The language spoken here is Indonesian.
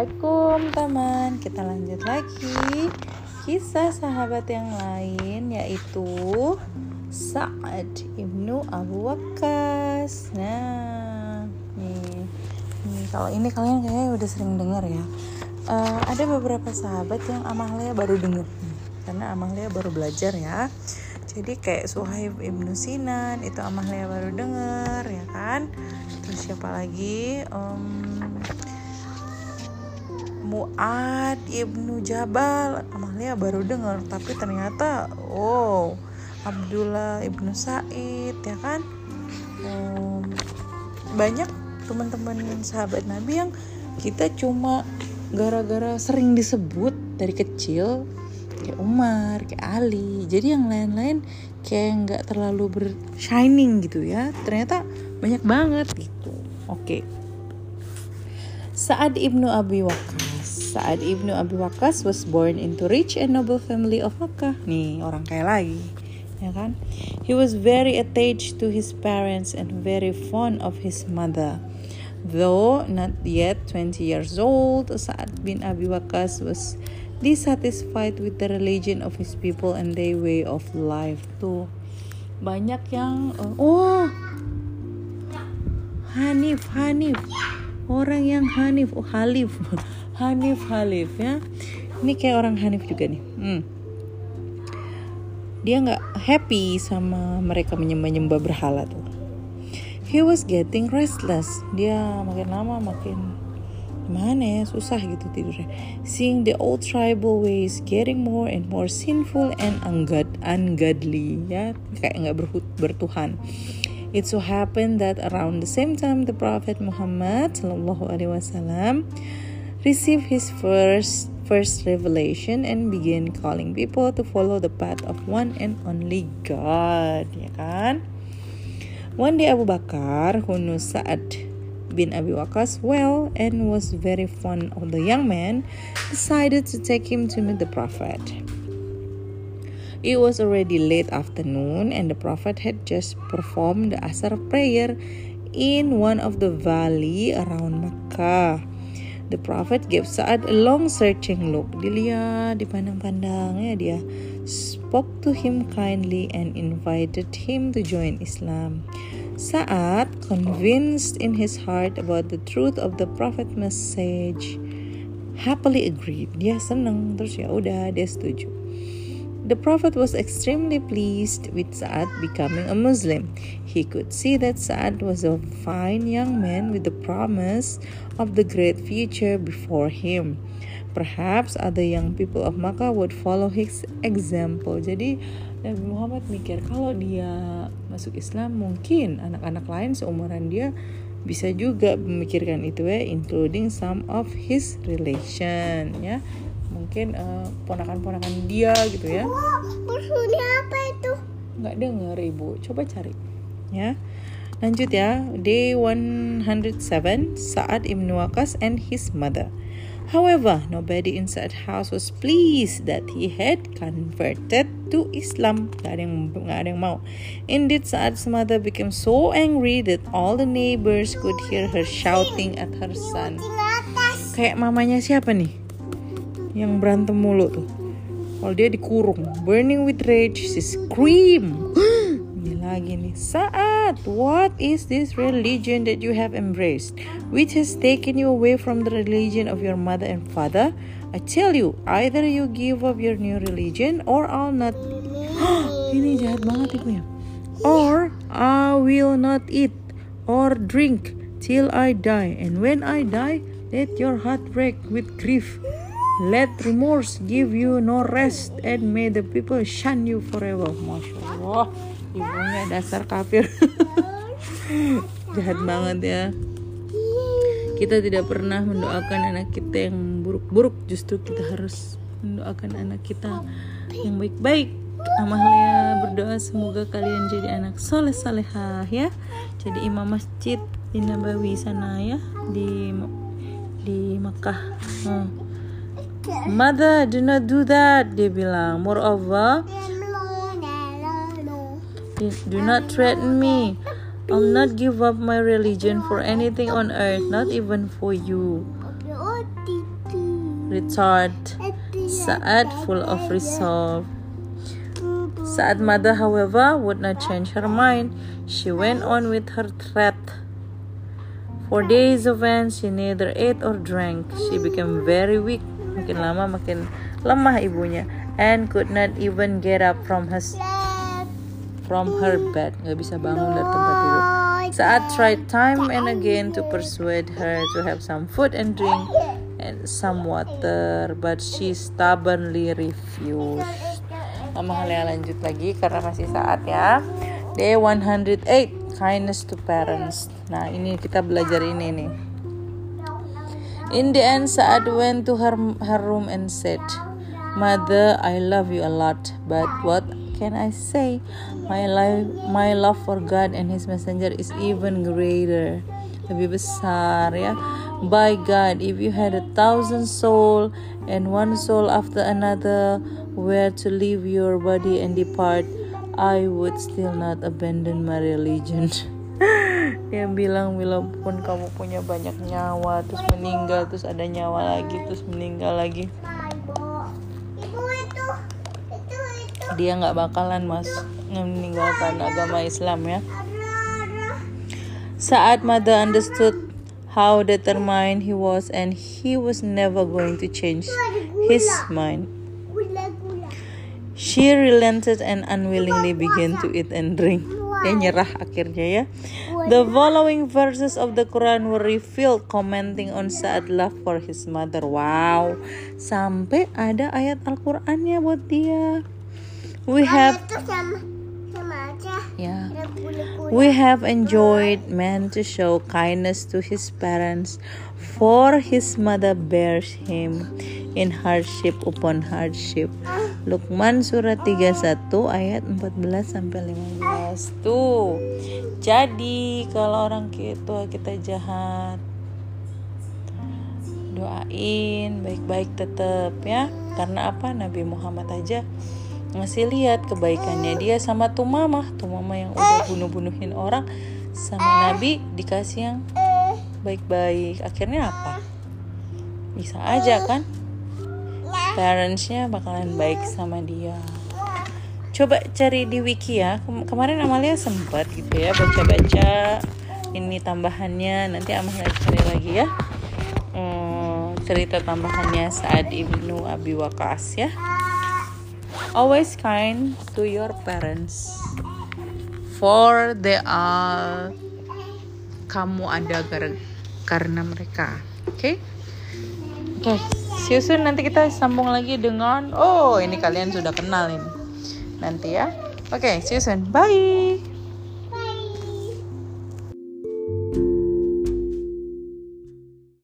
Assalamualaikum teman. Kita lanjut lagi. Kisah sahabat yang lain Yaitu Sa'ad ibnu Abu Waqqas. Nah nih, nih Kalau ini kalian kayaknya udah sering dengar ya. Uh, Ada beberapa sahabat yang Amalia baru dengar. Karena Amalia baru belajar ya. Jadi kayak Suhaib ibnu Sinan itu Amalia baru denger ya kan? Terus siapa lagi? Um, Muad ibnu Jabal Amalia baru dengar tapi ternyata oh Abdullah ibnu Said ya kan um, banyak teman-teman sahabat Nabi yang kita cuma gara-gara sering disebut dari kecil kayak Umar, kayak Ali. Jadi yang lain-lain kayak nggak terlalu bershining gitu ya. Ternyata banyak banget gitu. Oke. Okay. Sa'ad ibnu Abi Waqqas. Sa'ad ibnu Abi Waqqas was born into rich and noble family of Makkah. Nih orang kaya lagi, ya kan? He was very attached to his parents and very fond of his mother. Though not yet 20 years old, Sa'ad bin Abi Waqqas was dissatisfied with the religion of his people and their way of life tuh banyak yang uh, oh Hanif Hanif orang yang Hanif oh Halif Hanif Halif ya. Ini kayak orang Hanif juga nih. Hmm. dia nggak happy sama mereka menyembah nyembah berhala tuh. He was getting restless. Dia makin lama makin gimana ya susah gitu tidurnya. Seeing the old tribal ways getting more and more sinful and ungod ungodly ya. Kayak nggak bertuhan. It so happened that around the same time the Prophet Muhammad sallallahu alaihi wasallam received his first first revelation and began calling people to follow the path of one and only God, ya kan? One day Abu Bakar, who knew Sa'ad bin Abi Waqqas well and was very fond of the young man, decided to take him to meet the Prophet. It was already late afternoon, and the Prophet had just performed the Asar prayer in one of the valley around Makkah. The Prophet gave Sa'ad a long searching look. Dilihat, dipandang-pandang ya dia. Spoke to him kindly and invited him to join Islam. Sa'ad, convinced in his heart about the truth of the prophet message, happily agreed. Dia senang, terus ya udah dia setuju. The Prophet was extremely pleased with Sa'ad becoming a Muslim. He could see that Sa'ad was a fine young man with the promise of the great future before him. Perhaps other young people of Makkah would follow his example. Jadi Nabi Muhammad mikir kalau dia masuk Islam mungkin anak-anak lain seumuran dia bisa juga memikirkan itu ya including some of his relation ya mungkin uh, ponakan-ponakan dia gitu ya maksudnya apa itu nggak dengar ibu coba cari ya lanjut ya day 107 Sa'ad ibn Waqas and his mother However, nobody inside house was pleased that he had converted to Islam. Gak ada yang, gak ada yang mau. Indeed, Saad's mother became so angry that all the neighbors could hear her shouting at her son. Kayak mamanya siapa nih? Yang berantem mulu tuh. Kalau dia dikurung, burning with rage, she screamed. lagi nih. Saat, what is this religion that you have embraced, which has taken you away from the religion of your mother and father? I tell you, either you give up your new religion or I'll not. Ini jahat banget ibu ya. Or I will not eat or drink till I die, and when I die, let your heart break with grief. Let remorse give you no rest, and may the people shun you forever. Masya Allah. Ibunya dasar kafir. Jahat banget ya. Kita tidak pernah mendoakan anak kita yang buruk-buruk justru kita harus mendoakan anak kita yang baik-baik. Amalia berdoa semoga kalian jadi anak soleh salehah ya. Jadi imam masjid di Nabawi sana ya di di Mekah. Hmm. Mother do not do that dia bilang moreover Do not threaten me. I'll not give up my religion for anything on earth, not even for you. returned Saad full of resolve. Saad mother, however, would not change her mind. She went on with her threat. For days of end, she neither ate or drank. She became very weak. Makin lama makin lemah ibunya and could not even get up from her from her bed. Gak bisa bangun dari tempat tidur. Saat tried time and again to persuade her to have some food and drink and some water, but she stubbornly refused. Mama kalian lanjut lagi karena masih saat ya. Day 108 kindness to parents. Nah, ini kita belajar ini nih. In the end, Saad went to her, her room and said, Mother, I love you a lot, but what can I say? My life, my love for God and His Messenger is even greater. Lebih besar ya. By God, if you had a thousand soul and one soul after another were to leave your body and depart, I would still not abandon my religion. Dia bilang walaupun kamu punya banyak nyawa terus meninggal terus ada nyawa lagi terus meninggal lagi dia nggak bakalan mas meninggalkan agama Islam ya. Saat mother understood how determined he was and he was never going to change his mind. She relented and unwillingly began to eat and drink. Dia nyerah akhirnya ya. The following verses of the Quran were revealed commenting on Saad love for his mother. Wow, sampai ada ayat Al-Qur'annya buat dia. We have yeah. We have enjoyed man to show kindness to his parents, for his mother bears him in hardship upon hardship. Luqman surat 31 ayat 14 sampai 15. Tuh. Jadi kalau orang kita kita jahat doain baik-baik tetap ya. Karena apa? Nabi Muhammad aja ngasih lihat kebaikannya dia sama tuh mama tuh mama yang udah bunuh-bunuhin orang sama Nabi dikasih yang baik-baik akhirnya apa bisa aja kan parentsnya bakalan baik sama dia. Coba cari di wiki ya. Kemarin Amalia sempat gitu ya baca-baca ini tambahannya. Nanti Amalia cari lagi ya. Hmm, cerita tambahannya saat Ibnu Abi Wakas ya. Always kind to your parents for they are kamu ada karena mereka. Oke? okay? Oke okay, see you nanti kita sambung lagi dengan oh ini kalian sudah kenal ini. Nanti ya. Oke okay, see you soon bye